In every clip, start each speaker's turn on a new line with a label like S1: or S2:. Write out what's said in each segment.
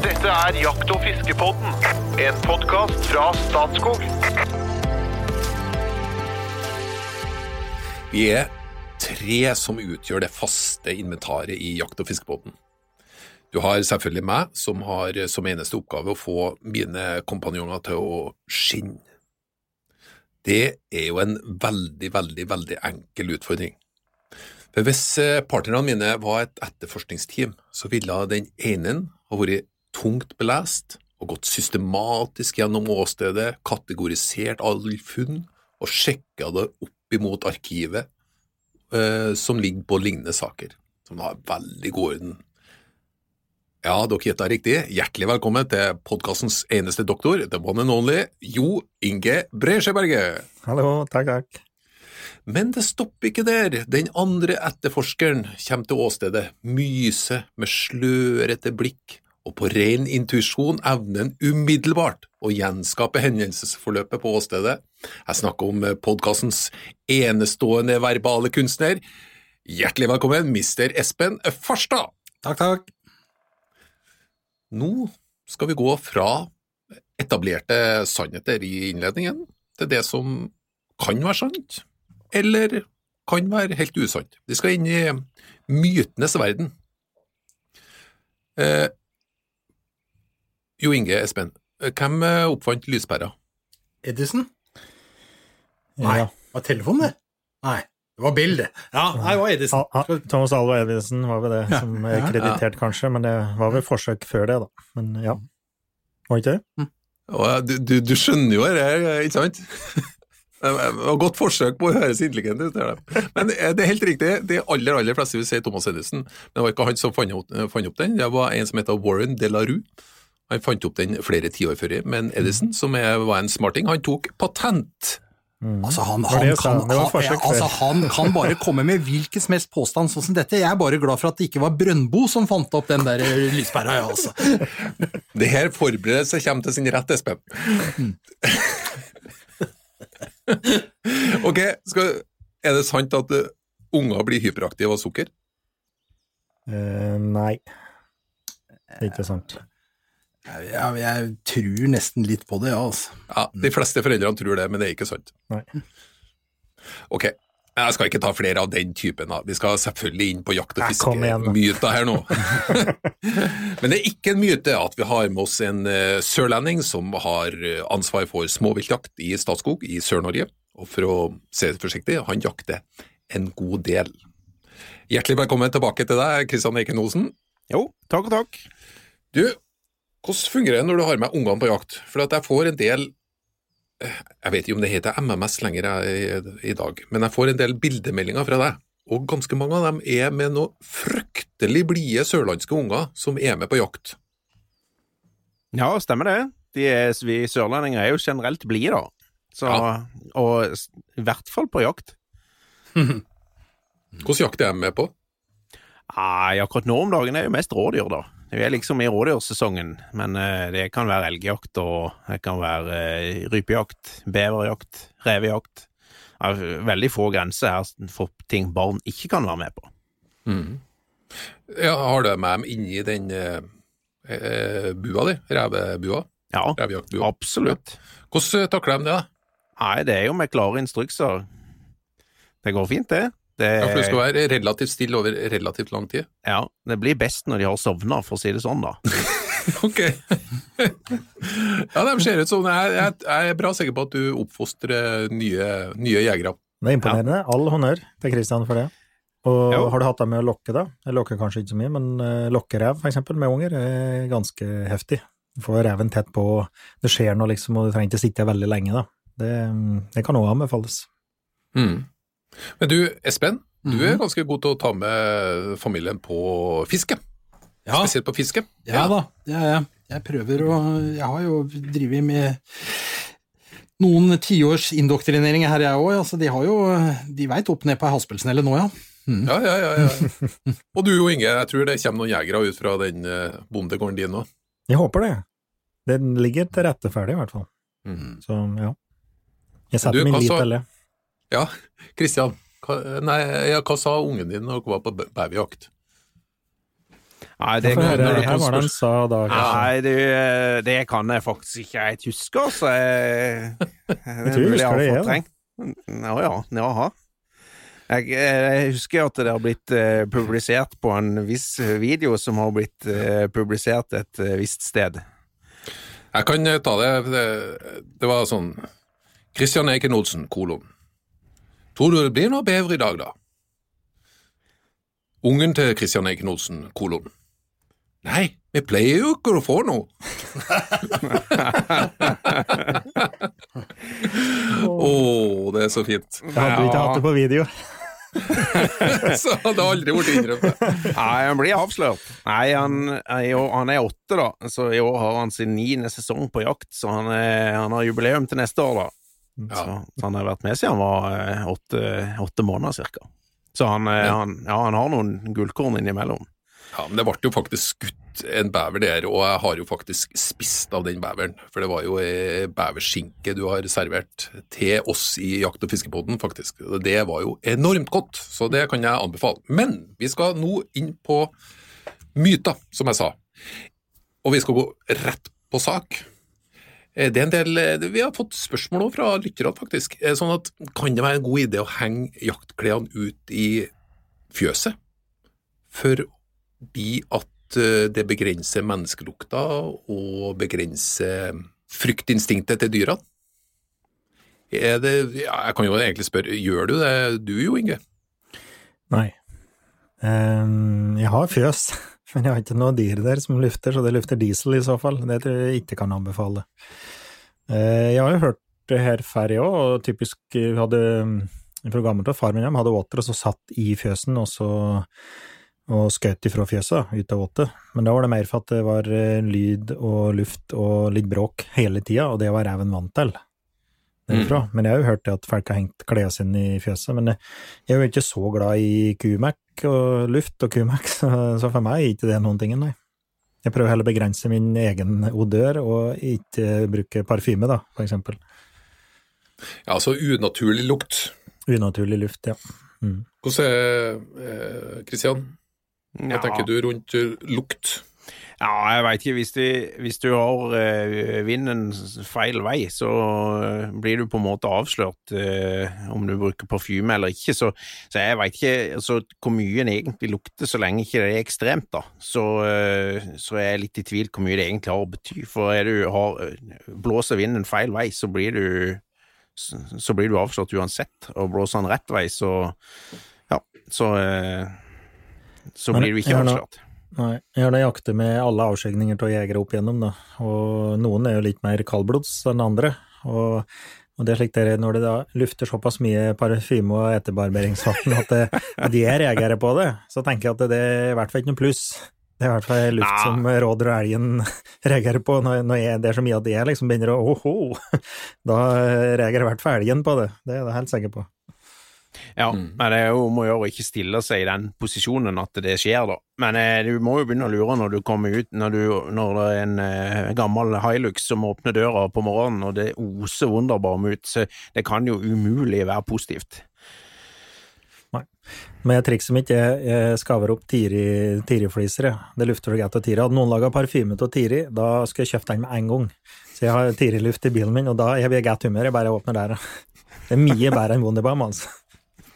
S1: Dette er Jakt- og fiskepodden, en podkast fra Statskog.
S2: Vi er tre som utgjør det faste inventaret i Jakt- og fiskepodden. Du har selvfølgelig meg, som har som eneste oppgave å få mine kompanjonger til å skinne. Det er jo en veldig, veldig, veldig enkel utfordring. For Hvis eh, partnerne mine var et etterforskningsteam, så ville den ene ha vært tungt belest og gått systematisk gjennom åstedet, kategorisert alle funn og sjekka det opp imot arkivet eh, som ligger på lignende saker, som har veldig god orden. Ja, dere gjetta riktig. Hjertelig velkommen til podkastens eneste doktor, the one and only, Jo Inge Bresjeberget.
S3: Hallo, takk, takk.
S2: Men det stopper ikke der. Den andre etterforskeren kommer til åstedet, myser med slørete blikk, og på ren intuisjon evner han umiddelbart å gjenskape hendelsesforløpet på åstedet. Jeg snakker om podkastens enestående verbale kunstner. Hjertelig velkommen, mister Espen Farstad.
S3: Takk, takk.
S2: Nå skal vi gå fra etablerte sannheter i innledningen til det som kan være sant, eller kan være helt usant. Vi skal inn i mytenes verden. Eh, jo Inge Espen, hvem oppfant lyspæra?
S4: Edison? Nei,
S3: Ja.
S4: var telefonen det? Nei, det var Bill, det. Ja, nei, det var Edison.
S3: Ah, ah, Thomas Alva Edison var vel det
S4: Ja.
S3: som er
S4: Ja.
S3: kreditert, kanskje, men det var vel forsøk før det, da. Men ja. Var ikke det?
S2: Mm. Du, du, du skjønner jo det, ikke sant? Det var Godt forsøk på å høres intelligent ut. Men eh, det er helt riktig, de aller aller fleste vil si Thomas Edison. Men det var ikke han som fant opp, fant opp den, det var en som heter Warren de la Rue. Han fant opp den flere tiår før, men Edison, som er, var en smarting, han tok patent.
S4: Altså, han,
S3: det
S4: han, kan, han, altså, han kan bare komme med hvilken som helst påstand sånn som dette. Jeg er bare glad for at det ikke var Brøndbo som fant opp den der lyspæra, ja, altså.
S2: Det her forberedelse kommer til sin rett, Espen. ok, skal, er det sant at eh, unger blir hyperaktive av sukker?
S3: Uh, nei. Det er ikke sant.
S4: Jeg, jeg, tror nesten litt på det, ja, altså.
S2: Ja, De fleste foreldrene tror det, men det er ikke sant.
S3: Nei.
S2: Ok, jeg skal ikke ta flere av den typen. da. Vi skal selvfølgelig inn på jakt- og fiskemyter her nå. men det er ikke en myte at vi har med oss en eh, sørlending som har eh, ansvar for småviltjakt i Statskog i Sør-Norge. Og for å se det forsiktig, han jakter en god del. Hjertelig velkommen tilbake til deg, Kristian Eiken Osen.
S5: Jo, takk og takk.
S2: Du, hvordan fungerer det når du har med ungene på jakt? For at jeg får en del eh, Jeg vet ikke om det heter MMS lenger i, i dag, men jeg får en del bildemeldinger fra deg. Og ganske mange av dem er med noe fryktelig blide sørlandske unger som er med på jakt.
S5: Ja, stemmer det. De er, vi sørlendinger er jo generelt blide, da. Så,
S2: Ja.
S5: Og i hvert fall på jakt.
S2: Hvordan jakt er de med på?
S5: Nei, akkurat nå om dagen er jo mest rådyr, da. Vi er liksom i rådyrsesongen, men eh, det kan være elgjakt, og det kan være eh, rypejakt, beverjakt, revejakt. Det er veldig få grenser her for ting barn ikke kan være med på.
S2: Ja, har du med dem inni den eh, eh, bua di? Revebua?
S5: Ja,
S2: Revejaktbua?
S5: absolutt.
S2: Hvordan takler de det? da?
S5: Nei, det er jo med klare instrukser. Det går fint, det. Det
S2: Ja, for Du skal være relativt stille over relativt lang tid.
S5: Ja, det blir best når de har sovna, for å si det sånn, da.
S2: Ok. ja, de ser ut som Jeg, jeg, jeg er bra sikker på at du oppfostrer nye, nye jegere.
S3: Det er imponerende. All honnør til Kristian for det. Og
S5: Jo.
S3: har du hatt deg med å lokke, da? Jeg lokker kanskje ikke så mye, men uh, lokkerev, for eksempel, med unger, er ganske heftig. Du får reven tett på, det skjer noe, liksom, og du trenger ikke sitte veldig lenge, da. Det, det kan òg anbefales.
S2: Mm. Men du, Espen, du er
S4: Mhm.
S2: ganske god til å ta med familien på fiske.
S4: Ja,
S2: Spesielt på fiske.
S4: ja da, det er jeg. Jeg prøver å Jeg har jo drevet med noen tiårs indoktrinering her, jeg òg. Altså, de har jo De veit opp ned på ei haspelsnelle nå, ja.
S2: Ja, ja, ja, ja. Og du Inge, jeg tror det kommer noen jegere ut fra den eh, bondegården din nå.
S3: Jeg håper det. Den ligger til rette ferdig, i hvert fall.
S2: Mm.
S3: Så ja. Jeg setter
S2: Du,
S3: min lit til det.
S2: Ja, Kristian, nei, ja, hva sa ungen din når dere var på babyjakt?
S5: Nei, det, kan,
S3: høre,
S2: det,
S3: her var det han sa da.
S5: nei, du, det kan jeg faktisk ikke helt huske, altså. Jeg, det er
S3: tror jeg husker det, jeg.
S5: Ja, ja, jaha. Jeg, jeg husker at det har blitt uh, publisert på en viss video som har blitt uh, publisert et uh, visst sted.
S2: Jeg kan eh, ta det. Det, det var sånn Christian Eiken Olsen, kolon. Tror du det blir noe bever i dag, da? Ungen til Christian Eiken Olsen, kolon. Nei, vi pleier jo ikke å få noe. Å, det er så fint.
S3: Jeg hadde ikke hatt det på video.
S2: Så det hadde aldri blitt innrømt.
S5: Nei, han blir avslørt. Nei, han, år- han er åtte, da, så i år har han sin niende sesong på jakt, så han, er, han har jubileum til neste år, da.
S2: Ja.
S5: Så, så han har vært med siden han var eh, åtte, åtte måneder, cirka. Så han, eh, han, ja, han har noen gullkorn innimellom.
S2: Ja, men det ble jo faktisk skutt en bever der, og jeg har jo faktisk spist av den beveren. For det var jo ei beverskinke du har servert til oss i Jakt- og fiskepodden, faktisk. Det var jo enormt godt, så det kan jeg anbefale. Men vi skal nå inn på myter, som jeg sa. Og vi skal gå rett på sak. Eh, Det er en del, eh, Vi har fått spørsmål også fra lytterne, faktisk. Eh, Sånn at, Kan det være en god idé å henge jaktklærne ut i fjøset? Fordi at det begrenser menneskelukta og begrenser fryktinstinktet til dyra. Er det, jeg kan jo egentlig spørre, gjør du det du jo, Inge?
S3: Nei. Um, jeg har fjøs, men jeg har ikke noe dyr der som lufter, så det lufter diesel i så fall. Det tror jeg ikke kan anbefale. Eh, jeg har jo hørt det her før, jeg òg, og typisk eh, hadde fra gammelt av far min hadde åter og så satt i fjøsen, og så og skjøt ifra fjøset, ut av åtet. Men da var det mer for at det var eh, lyd og luft og litt bråk hele tida, og det var reven vant til derifra. Men jeg har jo hørt at folk har hengt klærne sine i fjøset, men jeg er jo ikke så glad i og luft og Q-Max, så for meg er ikke det noen ting, nei. Jeg prøver heller å begrense min egen odør, og ikke bruke parfyme, da, for eksempel.
S2: Ja, altså unaturlig lukt.
S3: Unaturlig luft, ja. Mm.
S2: Hvordan er Kristian? Hva tenker du rundt eh, lukt?
S5: Ja, jeg veit ikke. Hvis du, hvis du har uh, vinden feil vei, så uh, blir du på en måte avslørt uh, om du bruker parfyme eller ikke. Så, så jeg veit ikke altså, hvor mye en egentlig lukter, så lenge ikke det er ekstremt. da. Så, så er jeg litt i tvil hvor mye det egentlig har å bety. For er du har, blåser vinden feil vei, så blir du så, blir du avslørt uansett. Og blåser den rett vei, så ja, så, så blir du ikke avslørt.
S3: Nei, jeg har jaktet med alle avskygninger av jegere opp igjennom, da, og noen er jo litt mer kaldblods enn andre, og, og det er slik det er når det da lufter såpass mye parfyme og etterbarberingsvann at, det- at de er jegere på det, så tenker jeg at det er i hvert fall ikke noe pluss. Det er i hvert fall luft
S5: Nei.
S3: som råder og elgen reagerer på, når, når jeg, det er så mye at jeg liksom begynner å åhå, da reagerer i hvert fall elgen på det, det er jeg helt sikker på.
S5: Ja,
S2: Mm.
S5: men det er jo om å gjøre jo ikke stille seg i den posisjonen at det skjer, da. Men eh, du må jo begynne å lure når du kommer ut, når, du, når det er en eh, gammel Hilux som åpner døra på morgenen, og det oser Wunderbaum ut, så det kan jo umulig være positivt. Nei.
S3: Men trikset mitt er jeg skaver opp Tiri- Tiri-fliser. det lufter du greit av Tiri. Hadde noen laga parfyme av Tiri, da skulle jeg kjøpt den med en gang. Så jeg har Tiri-luft i bilen min, og da er jeg i godt humør. Jeg bare åpner der. Det er mye bedre enn Wunderbaum, altså.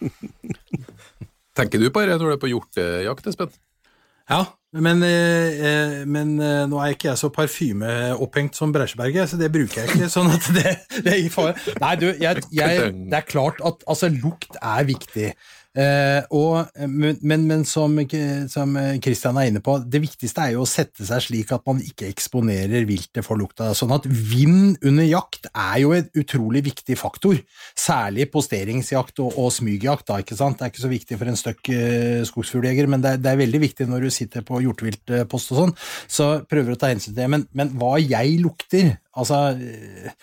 S2: Tenker du på det når du er på hjortejakt, Espen?
S4: Ja, men, eh, eh, men eh, nå er ikke jeg så parfymeopphengt som Breisjeberget, så det bruker jeg ikke. sånn at det, det i fare. Nei, du, jeg, jeg, det er klart at altså, lukt er viktig. Eh, og, men, men, men som, som Christian er inne på, det viktigste er jo å sette seg slik at man ikke eksponerer viltet for lukta. Sånn at vind under jakt er jo en utrolig viktig faktor, særlig posteringsjakt og, og smygjakt. Da, ikke sant? Det er ikke så viktig for en støkk eh, skogsfugljeger, men det er, det er veldig viktig når du sitter på hjorteviltpost og sånn, så prøver å ta hensyn til det. Men, men hva jeg lukter, altså eh,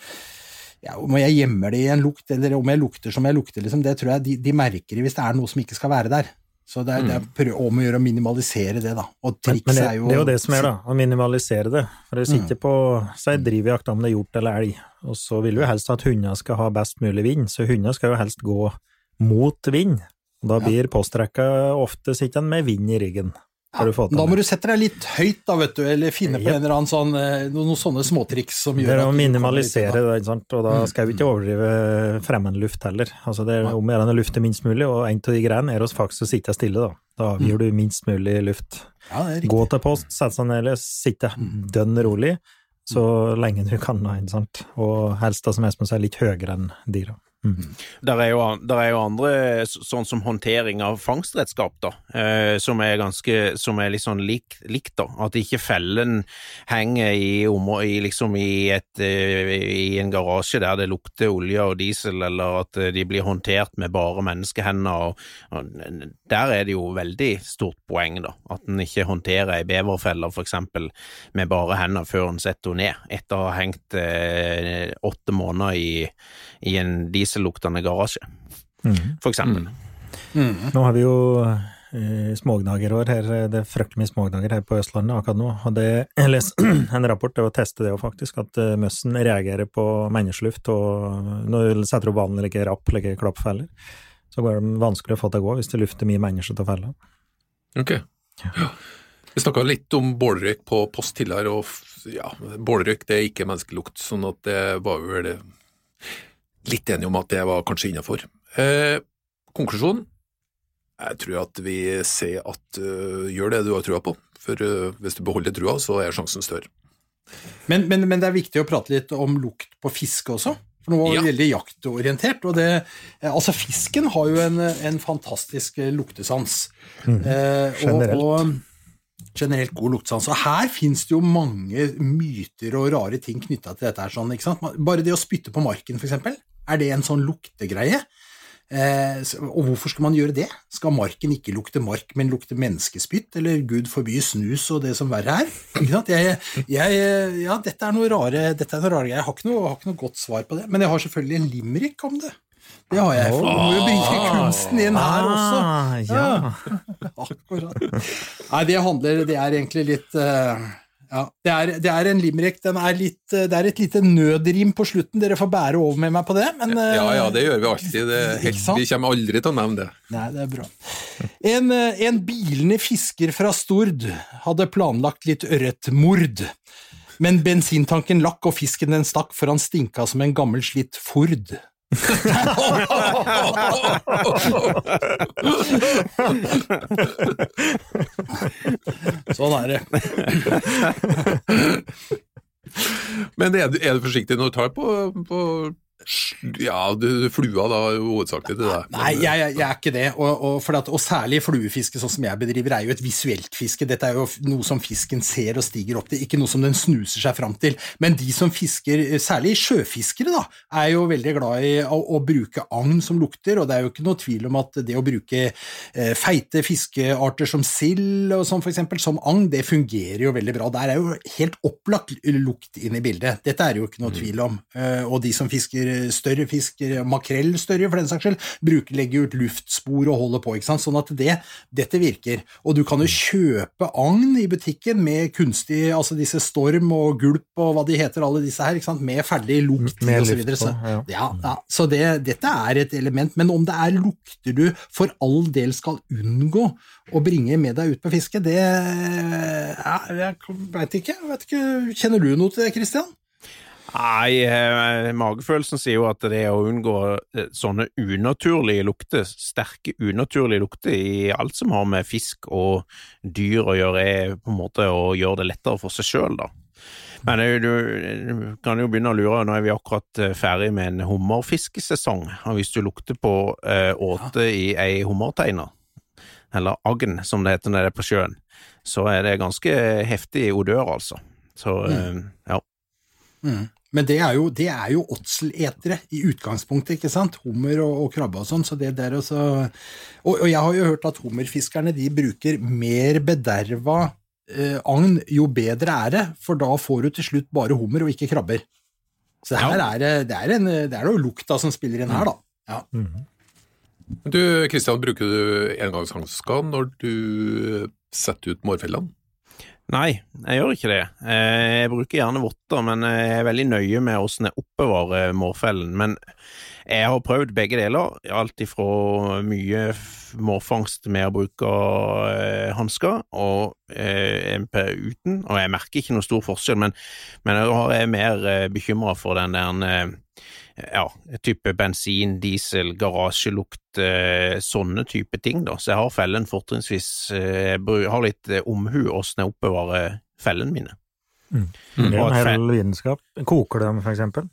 S4: ja, om jeg gjemmer det i en lukt, eller om jeg lukter som jeg lukter, liksom, det tror jeg de, de merker hvis det er noe som ikke skal være der. Så det er, det er prøv, om å gjøre å minimalisere det, da. Og
S3: det,
S4: er jo
S3: det er jo det som er, da. Å minimalisere det. For det sitter på si drivjakt om det er hjort eller elg, og så vil du helst at hundene skal ha best mulig vind, så hundene skal jo helst gå mot vind. Og da blir postrekka ofte sittende med vind i ryggen. Få
S4: Da må du sette deg litt høyt, da, vet du, eller finne på
S3: Yep.
S4: en eller annen sånn, eh, noen, sånne småtriks som
S3: Det
S4: gjør
S3: er
S4: at
S3: å minimalisere det, ikke sant? og da skal vi ikke overdrive fremmedluft heller. Altså det er om å gjøre å lufte minst mulig, og en av de greiene er å faktisk sitte stille, da. Da avgir du minst mulig luft.
S4: Ja, det er.
S3: Gå til post, sette seg ned, eller sitte dønn rolig, så lenge du kan, da, ikke sant. Og helst da, som Espen sier, litt høyere enn dyra.
S5: Der er, jo, der er jo andre, sånn som håndtering av fangstredskap, da, eh, som er ganske Som er litt sånn lik, likt, da. At ikke fellen henger i, i, liksom i, et, eh, i en garasje der det lukter olje og diesel, eller at eh, de blir håndtert med bare menneskehender. Og, og der er det jo veldig stort poeng, da. At en ikke håndterer ei beverfelle, for eksempel, med bare hender før en setter henne ned, etter å ha hengt eh, åtte måneder i, i en dieselluktende garasje,
S3: mm.
S5: for eksempel.
S3: Nå har vi jo eh, smågnagerår her, det er fryktelig mye smågnager her på Østlandet akkurat nå. Og det, jeg leste en rapport, det var å teste det faktisk, at eh, møssen reagerer på menneskeluft, og når du setter opp vanlige rapp, like klappfeller, så går det vanskelig å få til å gå hvis det lufter mye mennesker til fella.
S2: Ok. Ja. Vi snakka litt om bålrøyk på post tidligere, og ja, bålrøyk det er ikke menneskelukt, sånn at det var vel litt enige om at det var kanskje innafor. Eh, konklusjon? Jeg tror at vi ser at uh, gjør det du har trua på, for uh, hvis du beholder trua, så er sjansen større.
S4: Men, men, men det er viktig å prate litt om lukt på fiske også. For nå var vi
S2: Ja.
S4: veldig jaktorientert. og det, eh, altså Fisken har jo en, en fantastisk luktesans. luktesans. Eh,
S3: Generelt.
S4: Og, og generelt god luktesans. Og her fins det jo mange myter og rare ting knytta til dette. her, sånn, ikke sant? Bare det å spytte på marken, for eksempel. Er det en sånn luktegreie? Eh, og hvorfor skal man gjøre det? Skal marken ikke lukte mark, men lukte menneskespytt, eller gud forby snus og det som verre er? Jeg, jeg, ja, dette er noe rare dette er noe rare greier. Jeg har ikke noe, har ikke noe godt svar på det, men jeg har selvfølgelig en limerick om det. Det har jeg, for du må jo bringe kunsten inn her også.
S3: Ah, ja.
S4: Akkurat. Nei, det handler Det er egentlig litt eh, Ja, det er, det er en limerick. Den er litt, eh, det er et lite nødrim på slutten. Dere får bære over med meg på det, men eh,
S2: Ja ja, det gjør vi alltid. Det helt, vi kommer aldri til å nevne det.
S4: Nei, det er bra. En, eh, en bilende fisker fra Stord hadde planlagt litt ørretmord. Men bensintanken lakk og fisken den stakk, for han stinka som en gammel slitt Ford. sånn er det.
S2: Men er du, er du forsiktig når du tar på, på Ja, du, flua da hovedsakelig til deg.
S4: Nei, jeg, jeg, jeg er ikke det. Og, og, for at, og særlig fluefiske, sånn som jeg bedriver, er jo et visuelt fiske. Dette er jo noe som fisken ser og stiger opp til, ikke noe som den snuser seg fram til. Men de som fisker, særlig sjøfiskere, da, er jo veldig glad i å, å bruke agn som lukter, og det er jo ikke noe tvil om at det å bruke eh, feite fiskearter som sild og sånn for eksempel, som agn, det fungerer jo veldig bra. Der er jo helt opplagt lukt inn i bildet. Dette er det jo ikke noe tvil om. Eh, og de som fisker større fisk, makrell større for den saks skyld, bruker, legger ut luftspor og holder på, ikke sant. Sånn at det, dette virker. Og du kan jo kjøpe agn i butikken med kunstig, altså disse storm og gulp og hva de heter, alle disse her, ikke sant, med ferdig lukt
S3: Med
S4: og så videre. Så,
S3: ja.
S4: ja, ja. så det, dette er et element. Men om det er lukter du for all del skal unngå å bringe med deg ut på fiske, det ja, Jeg veit ikke. Jeg vet ikke. Kjenner du noe til det, Christian?
S5: Nei, eh, magefølelsen sier jo at det å unngå eh, sånne unaturlige lukter, sterke unaturlige lukter i alt som har med fisk og dyr å gjøre, er på en måte å gjøre det lettere for seg sjøl, da. Men eh, du, du kan jo begynne å lure, nå er vi akkurat ferdig med en hummerfiskesesong, og hvis du lukter på eh, åte i ei hummerteiner, eller agn som det heter når det er på sjøen, så er det ganske heftig odør, altså. Så eh, ja.
S4: Men det er jo, det er jo åtseletere i utgangspunktet, ikke sant? Hummer og, og krabbe og sånn. så det der også... Og, og jeg har jo hørt at hummerfiskerne de bruker mer bederva eh, agn, jo bedre er det, for da får du til slutt bare hummer og ikke krabber. Så her er det, det, er en, det er noe lukta som spiller inn her, da. Ja.
S2: Du Kristian, bruker du engangshansker når du setter ut mårfellene?
S5: Nei, jeg gjør ikke det. Eh, Jeg bruker gjerne votter, men jeg er veldig nøye med hvordan jeg oppbevarer mårfellen. Men jeg har prøvd begge deler, alt ifra mye mårfangst med å bruke eh, hansker og eh, MP uten, og jeg merker ikke noe stor forskjell, men, men jeg er mer bekymra for den der ja, type bensin, diesel, garasjelukt, eh, sånne type ting, da. Så jeg har fellen fortrinnsvis eh, har litt eh, omhu åssen jeg oppbevarer fellene mine.
S3: Det er en hel vitenskap. Koker du dem, for eksempel?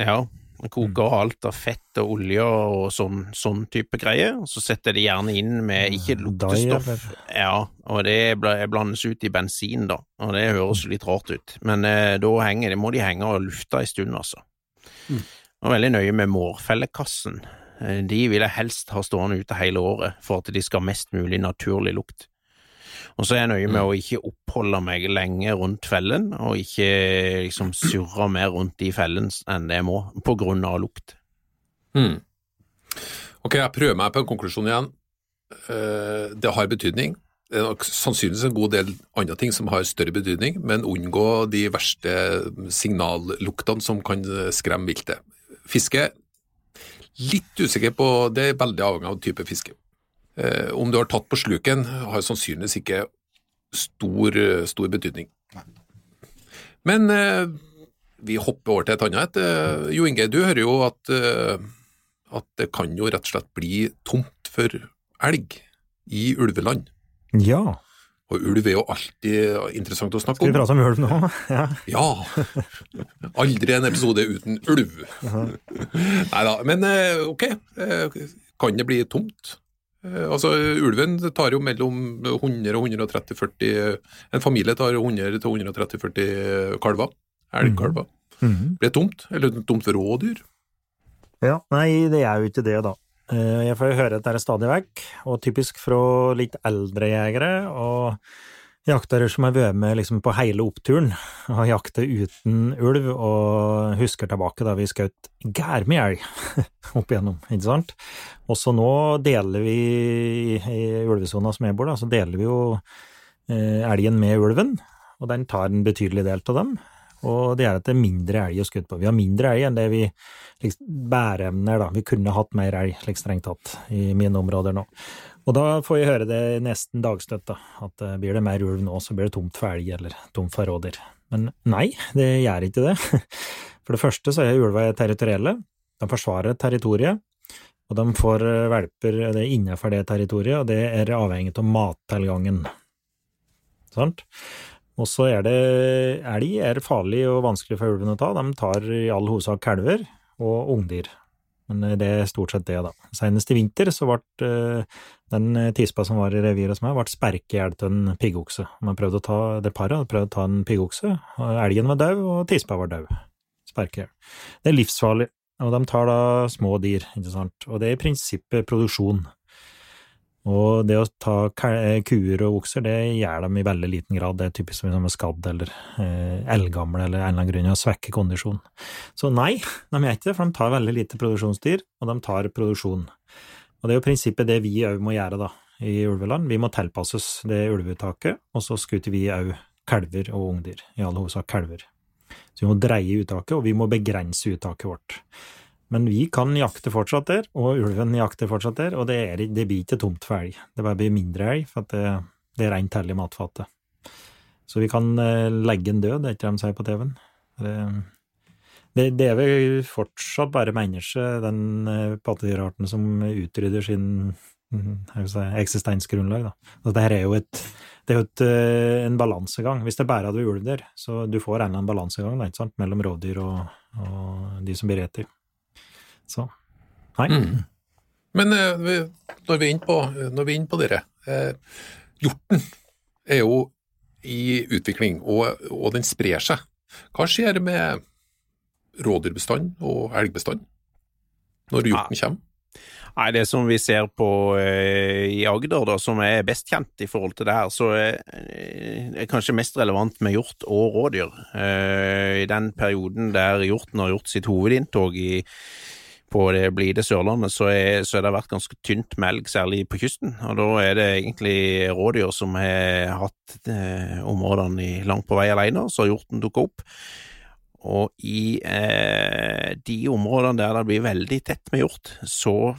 S5: Ja, jeg koker alt av fett og olje og sånn, sånn type greier, så setter jeg det gjerne inn med ikke luktestoff. Ja, og det blandes ut i bensin, da, og det høres litt rart ut, men eh, da henger, det må de henge og lufte en stund, altså. Og veldig nøye med mårfellekassen. Eh, De vil jeg helst ha stående ute hele året, for at de skal ha mest mulig naturlig lukt. Og så er jeg nøye med å ikke oppholde meg lenge rundt fellen, og ikke liksom surre mer rundt i fellen enn det jeg må, på grunn av lukt.
S2: Mm. Ok, jeg prøver meg på en konklusjon igjen. Eh, Det har betydning. Det er nok sannsynligvis en god del andre ting som har større betydning, men unngå de verste signalluktene som kan skremme viltet. Fiske, litt usikker på, det er veldig avhengig av type fiske. Eh, Om du har tatt på sluken, har sannsynligvis ikke stor, stor betydning. Men eh, vi hopper over til et annet. Eh, Jo Inge, du hører jo at, eh, at det kan jo rett og slett bli tomt for elg i ulveland.
S3: Ja.
S2: Og ulv er jo alltid interessant å snakke
S3: Skal vi
S2: om.
S3: prate om ulv nå? Ja.
S2: Ja! Aldri en episode uten ulv. Nei da, men eh, ok. eh, Kan det bli tomt? Eh, Altså, Ulven tar jo mellom 100 og 130-40 En familie tar 100 til 130-40 kalver. Elgkalver.
S3: Mhm.
S2: Blir det tomt? Eller tomt for rådyr?
S3: Ja, nei, det er jo ikke det, da. Eh, Jeg får høre dette stadig vekk, og typisk fra litt eldre jegere og jaktere som har vært med liksom på hele oppturen og jakter uten ulv, og husker tilbake da vi skjøt gærmye elg opp igjennom, ikke sant? Også nå deler vi i ulvesona som jeg bor, da, så deler vi jo eh, elgen med ulven, og den tar en betydelig del av dem. Og det gjør at det er mindre elg å skutt på. Vi har mindre elg enn det vi liksom, bæreevner, da. Vi kunne hatt mer elg, slik strengt tatt, i mine områder nå. Og da får jeg høre det nesten dagstøtt, da. At uh, blir det mer ulv nå, så blir det tomt for elg, eller tomt for rådyr. Men nei, det gjør ikke det. For det første så er ulva territorielle. De forsvarer territoriet. Og de får eh, valper det innenfor det territoriet, og det er avhengig av mattilgangen. Sant? Og så er det elg er farlig og vanskelig for ulven å ta. De tar i all hovedsak kalver og ungdyr. Men eh, det er stort sett det, da. Senest i vinter så ble eh, den tispa som var i reviret hos meg, ble sperket i hjel av en piggokse. Man prøvde å ta det paret, hadde prøvd å ta en piggokse. Elgen var død, og tispa var død. Sperket i hjel. Det er livsfarlig, og de tar da små dyr, ikke sant. Og det er i prinsippet produksjon. Og det å ta kuer og okser, det gjør de i veldig liten grad. Det er typisk som er skadd eller eh, eldgamle eller en eller annen grunn å svekke kondisjon. Så nei, de gjør ikke det, for de tar veldig lite produksjonsdyr, og de tar produksjon. Og det er jo prinsippet det vi òg må gjøre da, i ulveland. Vi må tilpasses det ulveuttaket, og så skuter vi òg kalver og ungdyr, i all hovedsak kalver. Så vi må dreie uttaket, og vi må begrense uttaket vårt. Men vi kan jakte fortsatt der, og ulven jakter fortsatt der, og det, er, det blir ikke tomt for elg. Det bare blir mindre elg, for det, det er rent tell i matfatet. Så vi kan eh, legge den død, det er ikke det de sier på TV-en. Det, det, er vel fortsatt bare mennesket, den eh, pattedyrarten, som utrydder sin mm, si, eksistensgrunnlag. Da. Så det her er jo et, det er jo et, eh, en balansegang. Hvis det bare hadde vært ulv der, så du får en eller annen balansegang da, mellom rovdyr og, og de som blir etter. Så nei.
S2: Mm. Men eh, når vi er inne på, når vi er inn på dere eh, Hjorten er jo i utvikling, og, og den sprer seg. Hva skjer med rådyrbestanden og elgbestanden når hjorten kommer?
S5: Nei, det som vi ser på eh, i Agder, da, som er best kjent i forhold til det her, så er det kanskje mest relevant med hjort og rådyr. Eh, I den perioden der hjorten har gjort sitt hovedinntog i på det blide Sørlandet, så, er, så har det vært ganske tynt med elg, særlig på kysten. Og da er det egentlig rådyr som har hatt eh, områdene i, langt på vei alene, så har hjorten dukket opp. Og i eh, de områdene der det blir veldig tett med hjort, så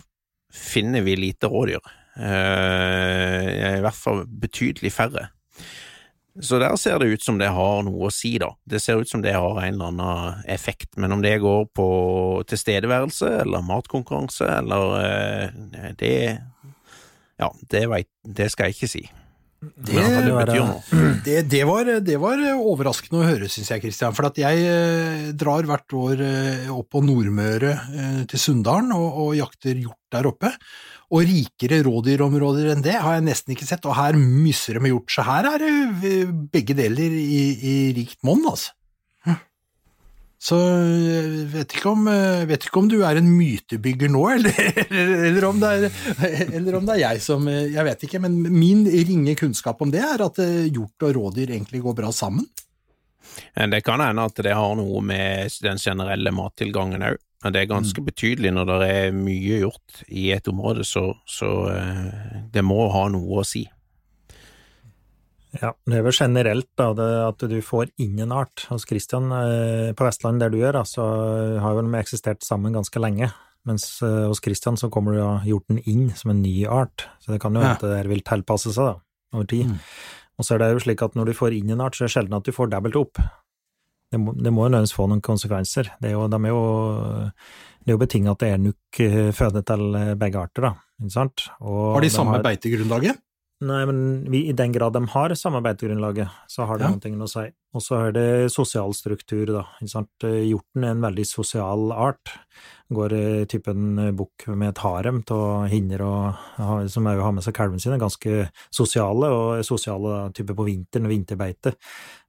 S5: finner vi lite rådyr. Eh, I hvert fall betydelig færre. Så der ser det ut som det har noe å si, da. Det ser ut som det har en eller annen effekt, men om det går på tilstedeværelse eller matkonkurranse eller eh, det Ja, det, vet, det skal jeg ikke si.
S4: Det,
S5: det betyr
S4: det, det, var, det var overraskende å høre, syns jeg, Kristian. For at jeg eh, drar hvert år eh, opp på Nordmøre eh, til Sunndalen og, og jakter hjort der oppe. Og rikere rådyrområder enn det har jeg nesten ikke sett, og her mysser de med hjort. Så her er det begge deler i, i rikt monn, altså. Så jeg vet ikke, om, vet ikke om du er en mytebygger nå, eller, eller, om er, eller, om det er, jeg som Jeg vet ikke, men min ringe kunnskap om det er at hjort og rådyr egentlig går bra sammen.
S5: Det kan hende at det har noe med den generelle mattilgangen òg. Det er ganske betydelig når det er mye gjort i et område, så, så det må ha noe å si.
S3: Ja, det er vel generelt da, det, at du får ingen art. Hos Christian eh, på Vestlandet, der du gjør, så har vel de eksistert sammen ganske lenge. Mens eh, hos Kristian så kommer du av hjorten inn som en ny art, så det kan jo hende ja. det vil tilpasse seg da, over tid. Mm. Og så er det jo slik at når du får inn en art, så er det sjelden at du får dobbelt opp. Det må, det må jo nødvendigvis få noen konsekvenser. Det er jo, de er jo, det er jo betinget at det er nok eh, føde til begge arter, da. Ikke sant?
S4: Og har de samme har... beitegrunnlaget?
S3: Nei, men vi, i den grad de har samme beitegrunnlaget, så har det ja. noe å si. Og så er det sosial struktur, da. Ikke sant? Hjorten er en veldig sosial art. Går typen bukk med et harem til hinner og som òg har med seg kalvene sine, ganske sosiale, og sosiale type på vinteren, vinterbeite.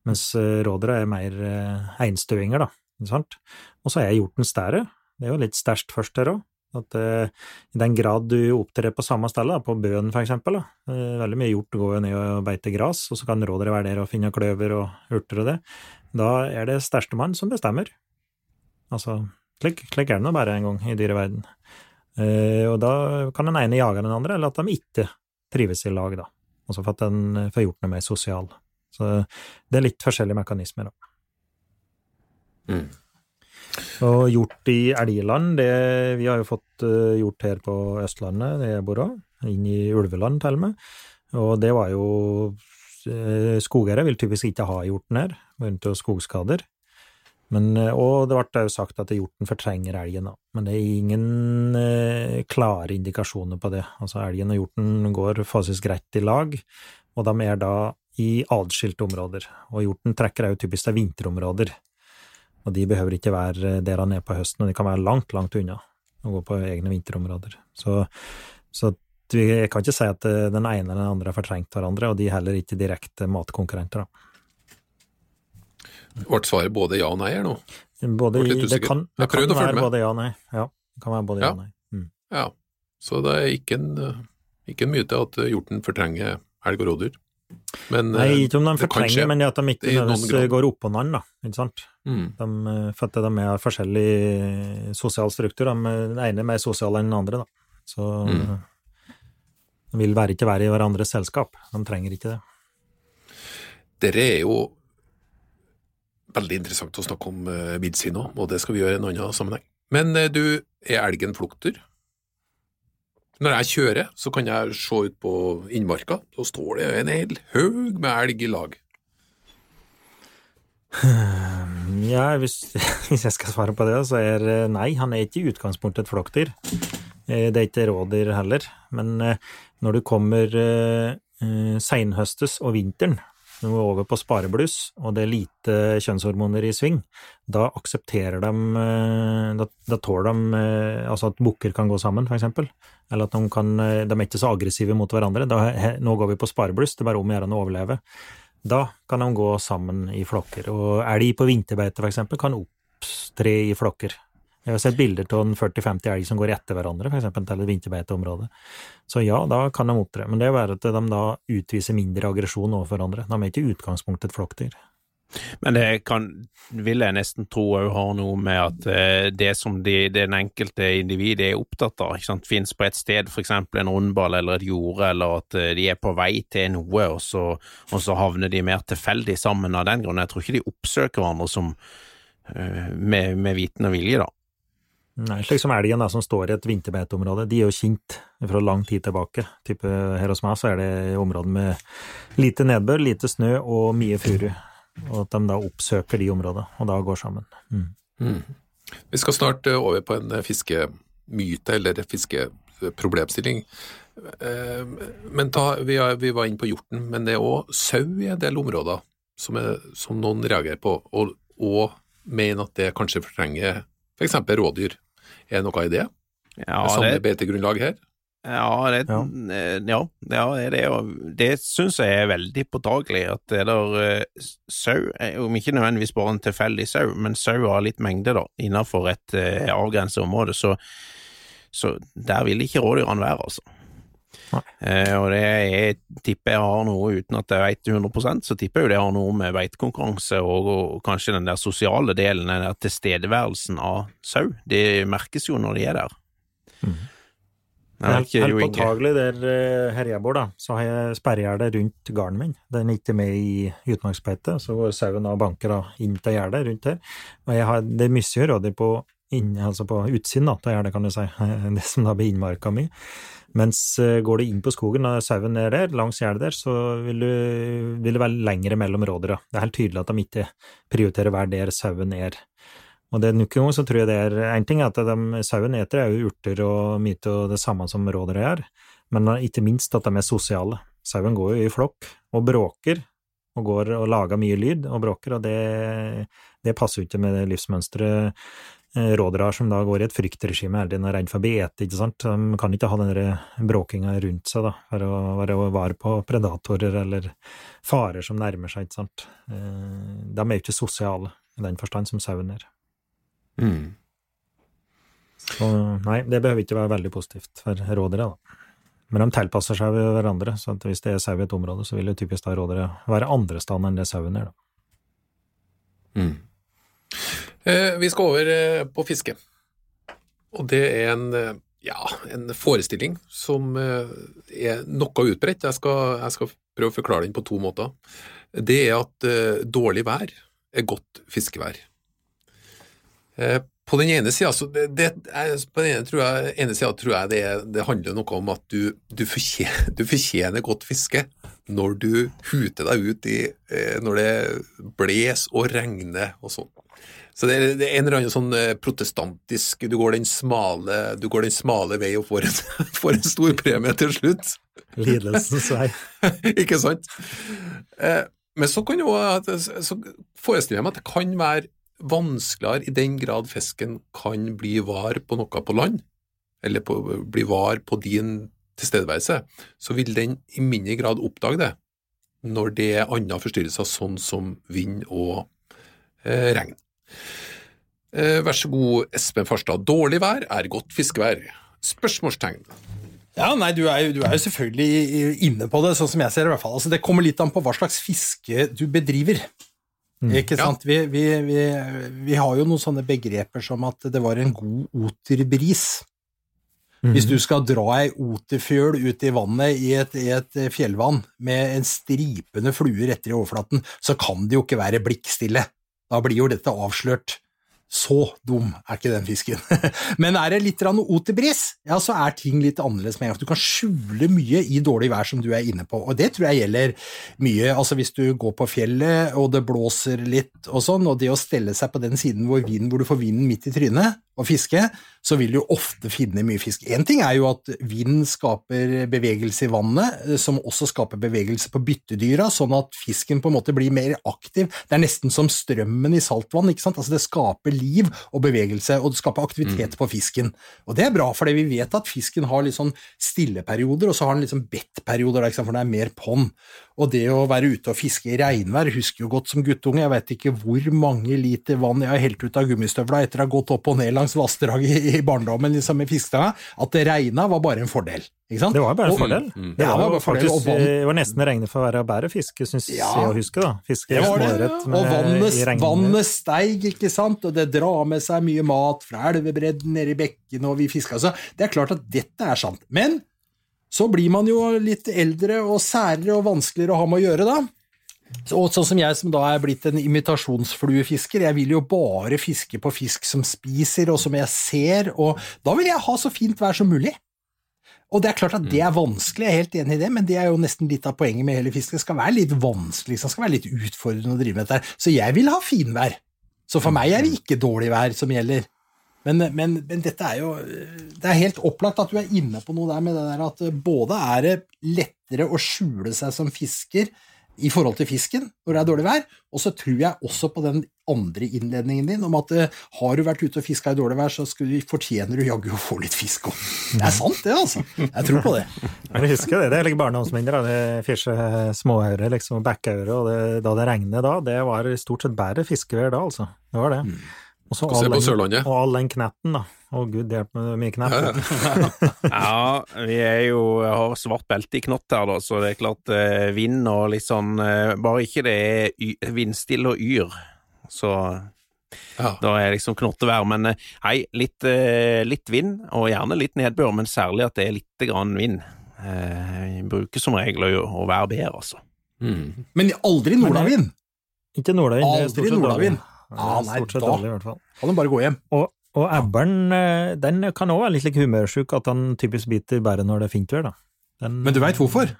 S3: Mens rådere er mer eh, einstøinger, da. Ikke sant? Og så er hjorten stære. Det er jo litt sterkt først her òg. At uh, I den grad du opptrer på samme sted, på bøen for eksempel, veldig mye hjort går jo ned og beiter gras, og så kan rådere være der og finne kløver og urter og det, da er det sterstemann som bestemmer. Altså, slik, slik er det nå bare en gang i dyreverden. Uh, og da kan den ene jage den andre, eller at de ikke trives i lag, da. Altså for at den får gjort noe mer sosial. Så det er litt forskjellige mekanismer, da. Mm. Og hjort i Elgeland, det vi har jo fått hjort gjort her på Østlandet, det jeg bor av, inn i ulveland til og med. Og det var jo uh, Skogeiere vil typisk ikke ha hjorten her, pga. skogskader. Men, uh, og det ble jo sagt at hjorten fortrenger elgen, da. Men det er ingen eh, klare indikasjoner på det. Altså elgen og hjorten går forholdsvis greit i lag, og de er da i atskilte områder. Og hjorten trekker òg typisk til vinterområder. Og de behøver ikke være der han er på høsten, og de kan være langt, langt unna og gå på egne vinterområder. Så, så jeg kan ikke si at eh, den ene eller den andre har fortrengt hverandre, og de er heller ikke direkte matkonkurrenter.
S2: Ble svaret både ja og nei her nå?
S3: Både i, det kan, det kan være både ja og nei. Ja, det kan være både ja, ja og nei. Mm.
S2: Ja, så det er ikke en, ikke en myte at hjorten fortrenger elg og rådyr?
S3: Men, Nei, ikke om de fortrenger, men at de ikke nødvendigvis går oppå hverandre. Ikke sant? Mm. De, eh, for at de har forskjellig sosial struktur. De, den ene er mer sosial enn den andre, da. Så mm. de vil være ikke være i hverandres selskap. De trenger ikke det.
S2: Dere er jo veldig interessant å snakke om uh, villsvin òg, og det skal vi gjøre i en annen sammenheng. Men du, er elgen flukter? Når jeg kjører, så kan jeg se ut på innmarka, så står det en hel haug med elg i lag.
S3: Ja, hvis, hvis, jeg skal svare på det, så er nei, han er ikke i utgangspunktet et flokkdyr. Eh, det er ikke rådyr heller, men eh, når du kommer eh, seinhøstes og vinteren, når du er over på sparebluss og det er lite kjønnshormoner i sving, da aksepterer de Da, da tåler de altså at bukker kan gå sammen, eksempel. Eller at de, kan, de er ikke så aggressive mot hverandre. Da, nå går vi på sparebluss, det er bare om å gjøre å overleve. Da kan de gå sammen i flokker. Og elg på vinterbeite, eksempel, kan opptre i flokker. Jeg har sett bilder av 40-50 elg som går etter hverandre, f.eks. til et vinterbeiteområde. Så ja, da kan de opptre. Men det er bare at de da utviser mindre aggresjon overfor hverandre. De er ikke i utgangspunktet et flokkdyr.
S5: Men det kan, vil jeg nesten tro òg har noe med at eh, det som de, den enkelte individ er opptatt av, ikke finnes på et sted, eksempel en rundball eller et jorde, eller at eh, de er på vei til noe, og så, og så havner de mer tilfeldig sammen av den grunn. Jeg tror ikke de oppsøker hverandre som, eh, med, med viten og vilje, da.
S3: Nei, slik som elgen da, som står i et vinterbeiteområde, de er jo kjent fra lang tid tilbake. Type her hos meg så er det områder med lite nedbør, lite snø og mye furu. Og at de da oppsøker de områdene, og da går sammen. Mm.
S2: Mm. Vi skal snart eh, over på en fiskemyte, eller fiskeproblemstilling. Eh, men ta, vi, var inne på hjorten, men det er òg sau i en del områder som, er, som noen reagerer på, og, og mener at det kanskje fortrenger f.eks. Rådyr. Er det noe i det?
S5: Ja,
S2: Samme beitegrunnlag her?
S5: Ja, det, ja. ja, ja det, det syns jeg er veldig påtagelig. At det der uh, sau, om ikke nødvendigvis bare en tilfeldig sau, men sau har litt mengde da, innenfor et uh, avgrenset område, så, så, der vil ikke rådyrene være, altså. Uh, og det jeg tipper jeg har noe, uten at jeg vet 100% så tipper jeg det har noe med beitekonkurranse og, og, kanskje den der sosiale delen, den der tilstedeværelsen av sau. Det merkes jo når de er der. Mm.
S3: Helt, helt påtagelig der eh, her jeg bor, da, så har jeg sperregjerdet rundt gården min. Den er ikke med i utmarksbeite, så går sauen og banker da inn til gjerdet rundt her. Og jeg har, det er mye rådyr på, inn, altså på utsiden av gjerdet, kan du si, det som da blir innmarka mi. Mens eh, går du inn på skogen og sauen er der, langs gjerdet der, så vil, du, vil det være lengre mellom rådyra. Det er helt tydelig at de ikke prioriterer hver der sauen er. Og det nok en gang så tror jeg det er En ting er at sauen eter er jo urter og mye og det samme som rådyra gjør, men ikke minst at de er sosiale. Sauen går jo i flokk og bråker, og går og lager mye lyd og bråker, og det, det passer jo ikke med det livsmønsteret eh, rådyr har, som da går i et fryktregime hele tiden og er redd for bete, ikke sant. De kan ikke ha den bråkinga rundt seg, da, for å være var på predatorer eller farer som nærmer seg, ikke sant. Eh, de er jo ikke sosiale i den forstand som sauen er. Mm. Så nei, det behøver ikke være veldig positivt for rådere, da. Men de tilpasser seg hverandre, så hvis det er sau i et område, så vil det typisk da rådere være andre steder enn det sauen er, da.
S2: Mm. Eh, vi skal over eh, på fiske. Og det er en, eh, ja, en forestilling som er noe utbredt. Jeg skal, jeg skal, prøve å forklare den på to måter. Det er at dårlig vær er godt fiskevær. På den ene sida tror jeg, ene siden tror jeg det, det, handler noe om at du, du, fortjener, du, fortjener, godt fiske når du huter deg ut i når det bles og regner og sånn. Så det er, det er, en eller annen sånn eh, protestantisk Du går den smale, går den smale vei og får en, får en stor premie til slutt.
S3: Lidelsens vei.
S2: Ikke sant? Men så kan jo så forestiller jeg meg at det kan være vanskeligere i den grad fisken kan bli var på noe på land, eller på, bli var på din tilstedeværelse, så vil den i mindre grad oppdage det når det er andre forstyrrelser, sånn som vind og eh, regn. Eh, vær så god, Espen Farstad. Dårlig vær er godt fiskevær? Spørsmålstegn.
S4: Ja, nei, du er, jo, du er, jo, selvfølgelig inne på det, sånn som jeg ser det i hvert fall. Altså, det kommer litt an på hva slags fiske du bedriver. Mm. Ikke sant? Ja. Vi, vi, vi, vi, har jo noen sånne begreper som at det var en god oterbris. Mm. Hvis du skal dra ei oterfjøl ut i vannet i et, i et, fjellvann med en stripende flue rett i overflaten, så kan det jo ikke være blikkstille. Da blir jo dette avslørt. Så dum er ikke den fisken. Men er det litt oterbris, ja, så er ting litt annerledes med en gang. Du kan skjule mye i dårlig vær, som du er inne på, og det tror jeg gjelder mye. Altså Hvis du går på fjellet og det blåser litt og sånn, og det å stelle seg på den siden hvor, vinden, hvor du får vinden midt i trynet, og fiske, så vil du ofte finne mye fisk. Én ting er jo at vind skaper bevegelse i vannet, eh, som også skaper bevegelse på byttedyra, sånn at fisken på en måte blir mer aktiv. Det er nesten som strømmen i saltvann. ikke sant? Altså Det skaper liv og bevegelse, og det skaper aktivitet mm. på fisken. Og det er bra, for vi vet at fisken har litt sånn stilleperioder, og så har den litt sånn bedt-perioder, for det er mer på'n. Og det å være ute og fiske i regnvær, husker jo godt som guttunge, jeg vet ikke hvor mange liter vann jeg har helt ut av gummistøvla etter å ha gått opp og ned langs vassdraget i, i barndommen liksom, i fiskestanga, at det regna var bare en fordel. Ikke sant?
S3: Det var bare en
S4: Og-
S3: fordel.
S2: mm.
S3: Det var
S4: det
S3: jo
S4: var fordel,
S3: faktisk
S4: vann-
S3: det var nesten regnet for å være bedre fiske, syns
S4: Ja.
S3: jeg å huske. da. Fiske
S4: Det var det.
S3: ja. med-
S4: Og vannet, vannet steig, ikke sant, og det drar med seg mye mat fra elvebredden nede i bekken, og vi fiska. Så det er klart at dette er sant. Men så blir man jo litt eldre og særere og vanskeligere å ha med å gjøre, da. Så, og sånn som jeg som da er blitt en imitasjonsfluefisker, jeg vil jo bare fiske på fisk som spiser, og som jeg ser, og da vil jeg ha så fint vær som mulig. Og det er klart at det er vanskelig, jeg er helt enig i det, men det er jo nesten litt av poenget med hele fisket. Det skal være litt vanskelig, det skal være litt utfordrende å drive med dette. Så jeg vil ha finvær. Så for meg er det ikke dårlig vær som gjelder. Men, men, men dette er jo Det er helt opplagt at du er inne på noe der med det der at både er det lettere å skjule seg som fisker i forhold til fisken når det er dårlig vær, og så tror jeg også på den andre innledningen din om at uh, har du vært ute og fiska i dårlig vær, så du, fortjener du jaggu å få litt fisk òg. Det er sant, det, altså. Jeg tror på det.
S3: Jeg husker det, det er like barndomsminner. det Fisje småøre, liksom, backøre, og det, da det regnet da, det var stort sett bedre fiskevær da, altså. Det var det. Og så all
S2: på
S3: den- all den knetten, da. Å gud hjelpe meg, mye knett.
S5: Ja, vi er jo har svart belte i knott her, da, så det er klart eh, vind og litt sånn eh, Bare ikke det er y vindstille og yr, så
S2: Ja.
S5: da er liksom knottevær. Men eh, hei, litt, eh, litt vind, og gjerne litt nedbør, men særlig at det er lite grann vind. Eh, bruker som regel å, å være bedre, altså.
S2: Mm.
S4: Men aldri nordavind.
S3: Ikke nordavind. det
S4: Aldri nordavind. Ah, nei,
S3: stort sett
S4: da-
S3: dårlig, i hvert fall.
S4: Kan du bare gå hjem.
S3: Og, og ebberen, eh, den kan òg være litt like humørsjuk, at han typisk biter bare når det er fint vær,
S4: Men du veit hvorfor?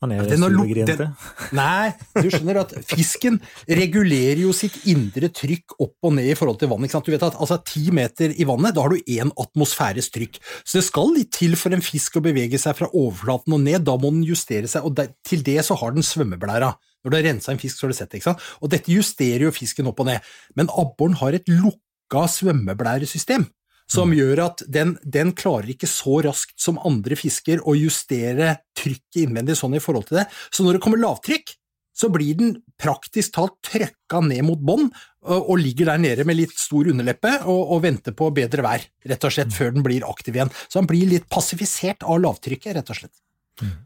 S3: Han er
S4: Den har
S3: sur
S4: luk-
S3: og grinete.
S4: Nei, du skjønner at fisken regulerer jo sitt indre trykk opp og ned i forhold til vann. Ikke sant? Du vet at altså ti meter i vannet, da har du én atmosfæres trykk. Så det skal litt til for en fisk å bevege seg fra overflaten og ned, da må den justere seg, og til det så har den svømmeblæra. Når du har rensa en fisk, så har du sett det, ikke sant? Og dette justerer jo fisken opp og ned. Men abboren har et lukka svømmeblæresystem som gjør at den, den klarer ikke så raskt som andre fisker å justere trykket innvendig sånn i forhold til det. Så når det kommer lavtrykk, så blir den praktisk talt trøkka ned mot bånn, og, og ligger der nede med litt stor underleppe og, og venter på bedre vær, rett og slett, før den blir aktiv igjen. Så han blir litt passifisert av lavtrykket, rett og slett.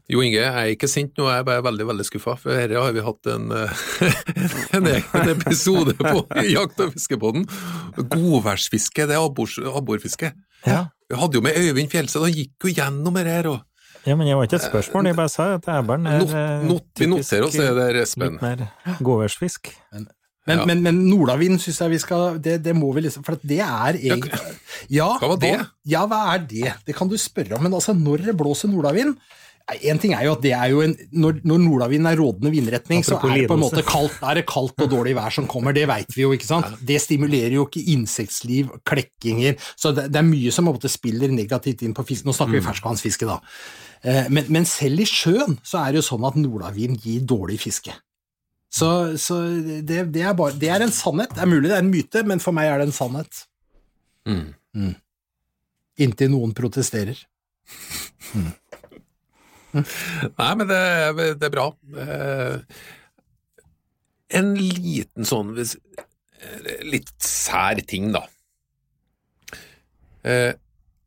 S2: Jo Inge, jeg er ikke sint nå, jeg er bare veldig veldig skuffa, for dette har vi hatt en, en egen episode på Jakt- og fiskepodden. Godværsfiske, det er abborfiske.
S3: Ja.
S2: Vi hadde jo med Øyvind Fjellstad, han gikk jo gjennom det her. og
S3: ja, men Det var ikke et spørsmål, jeg bare sa at ebberen er
S2: not,
S3: eh,
S2: not, Vi
S3: typisk
S2: noterer oss det der, Espen.
S3: litt mer godværsfisk.
S4: Men,
S2: Ja.
S4: men, men nordavind syns jeg vi skal det, det må vi liksom For det er egentlig ja,
S2: Hva var det?
S4: ja, hva er det? Det kan du spørre om. Men altså, når det blåser nordavind en ting er jo at det er jo en, Når, når nordavinden er rådende vindretning, så er det på en måte kaldt, er det kaldt og dårlig vær som kommer. Det veit vi jo, ikke sant? Det stimulerer jo ikke insektliv, klekkinger Så det, det er mye som måte spiller negativt inn på fisk. Nå snakker vi ferskvannsfiske, da. Eh, Men, men selv i sjøen så er det jo sånn at nordavind gir dårlig fiske. Så, så det, det, er bare, det er en sannhet. Det er mulig det er en myte, men for meg er det en sannhet.
S2: Mm.
S4: Inntil noen protesterer.
S2: Nei, men det, det er bra. Eh, En liten sånn eh, litt sær ting, da. Eh,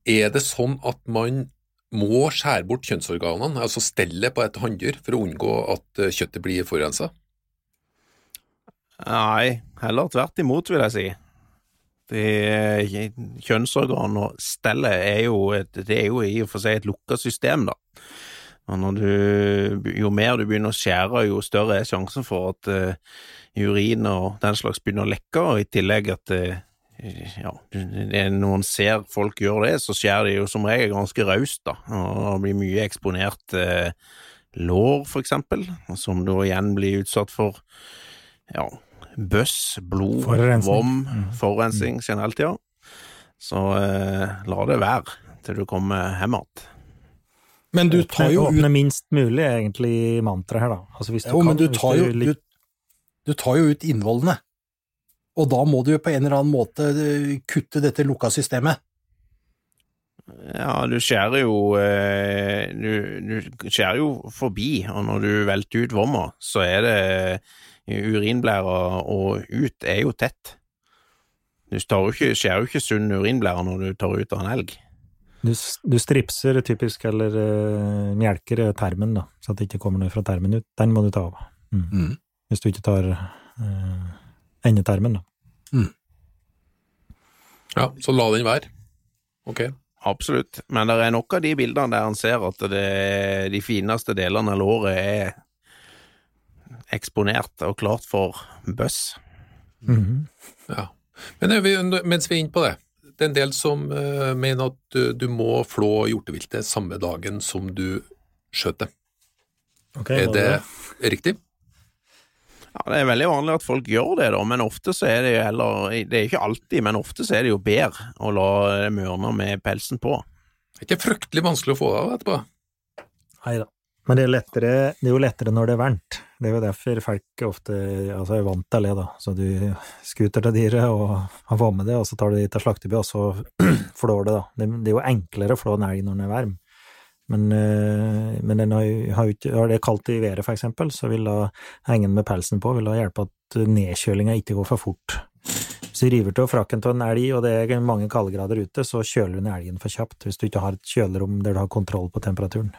S2: Er det sånn at man må skjære bort kjønnsorganene, altså stellet på et hanndyr, for å unngå at kjøttet blir forurensa?
S5: Nei, heller tvert imot, vil jeg si. Det, kjønnsorgan og stellet er jo, et, det er jo i og for seg et lukka system, da. Og du, jo mer du begynner å skjære, jo større er sjansen for at uh, urin og den slags begynner å lekke, og i tillegg at uh, ja, det når man ser folk gjøre det, så skjærer de jo som regel ganske raust, da, og det blir mye eksponert uh, lår, for eksempel, som da igjen blir utsatt for ja, bøss, blod,
S3: Forurensning.
S5: vom, forurensning generelt, ja. Så eh, la det være til du kommer hjem igjen.
S4: Men du tar jo ut
S3: Åpne minst mulig, egentlig mantraet her, da. Altså, hvis du
S4: Jo,
S3: kan,
S4: men du
S3: hvis
S4: tar jo, du, du tar jo ut innvollene. Og da må du jo på en eller annen måte eh, kutte dette lukka systemet.
S5: Ja, du skjærer jo eh, du, du skjærer jo forbi, og når du velter ut vomma, så er det urinblæra og ut er jo tett. Du jo ikke, skjærer jo ikke sunn urinblære når du tar ut av en elg.
S3: Du, du stripser typisk, eller uh, melker eh, termen, da, så at det ikke kommer noe fra termen ut. Den må du ta av. Mm.
S4: Mm.
S3: Hvis du ikke tar uh, endetermen, da.
S2: Ja, så la den være. Ok.
S5: Absolutt, men det er nok av de bildene der en ser at det, de fineste delene av låret er eksponert og klart for bøss.
S3: Mhm.
S2: Ja. Men er vi, mens vi er inne på det, det er en del som eh, mener at du, du må flå hjorteviltet samme dagen som du skjøt det.
S3: Okay,
S2: Er det,
S3: det
S2: riktig?
S5: Ja, Det er veldig vanlig at folk gjør det, da, men ofte så er det jo heller Det er ikke alltid, men ofte så er det jo bedre å la det mørne med pelsen på.
S2: Det er ikke fryktelig vanskelig å få det av etterpå.
S3: Nei da. Men det er, lettere, det er jo lettere når det er varmt. Det er jo derfor folk ofte altså er vant til det, da. Så du skuter til dyret og har med det, og så tar du det til slakteby, og så flår det, da. Det, det er jo enklere å flå en elg når den er varm. Men, eh, men den har har har det kaldt i været, for eksempel, så vil da hengen med pelsen på vil da hjelpe at nedkjølinga ikke går for fort. Hvis du river av frakken av en elg, og det er mange kaldegrader ute, så kjøler du ned elgen for kjapt, hvis du ikke har et kjølerom der du har kontroll på temperaturen.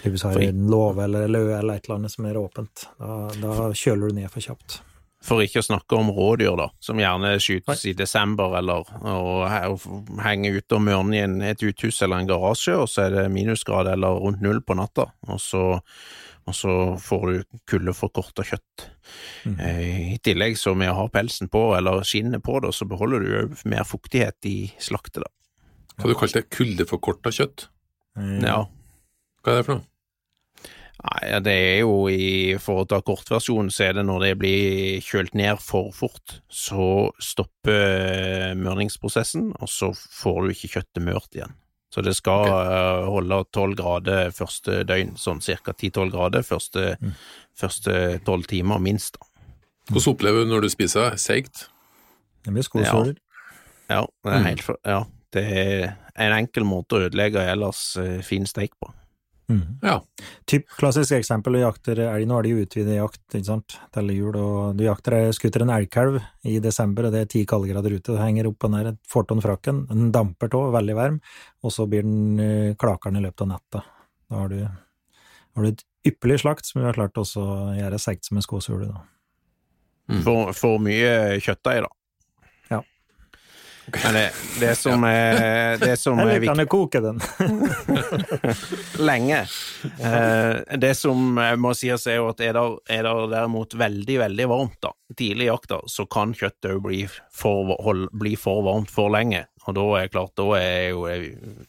S3: Du har en låve eller løe eller et eller annet som er åpent, da, da kjøler du ned for kjapt.
S5: For ikke å snakke om rådyr, da, som gjerne skytes i desember eller og, og henger ute og mørner i en, et uthus eller en garasje, og så er det minusgrad eller rundt null på natta, og så, og så får du kuldeforkorta kjøtt. Eh, I tillegg så med å ha pelsen på, eller skinnet på det, så beholder du jo mer fuktighet i slaktet, da.
S2: Har du kalte det? Kuldeforkorta kjøtt?
S3: Mm.
S5: Ja.
S2: Hva er det for noe?
S5: Nei, det er jo i For å ta kortversjonen, så er det når det blir kjølt ned for fort, så stopper mørningsprosessen, og så får du ikke kjøttet mørt igjen. Så det skal okay. holde tolv grader første døgn, sånn cirka ti-tolv grader første første tolv timer, minst. da.
S2: Hvordan opplever du når du spiser? Seigt?
S3: Det blir skosåler.
S5: Ja, det er helt ja, det er en enkel måte å ødelegge ellers eh, fin steik på.
S3: Mhm.
S2: Ja.
S3: Typ klassisk eksempel, du jakter elg, nå er det jo utvidet jakt, ikke sant, til jul, og du jakter, skutter en elgkalv i desember, og det er ti kaldegrader ute, du henger opp på den der, får ton frakken, den damper tå, veldig varm, og så blir den eh, klakeren i løpet av natta. Da har du, har du et ypperlig slakt som du har klart også å gjøre segt som en skåsule, da.
S5: For, for mye kjøttdeig, da. Men det, det som er, det som er
S3: Eller
S5: viktig
S3: kan du koke den?
S5: lenge. Eh, det som må sies er jo at er det, er det derimot veldig, veldig varmt da, tidlig i jakta, så kan kjøttet bli for, hold, bli for varmt for lenge, og da er klart, da er jo,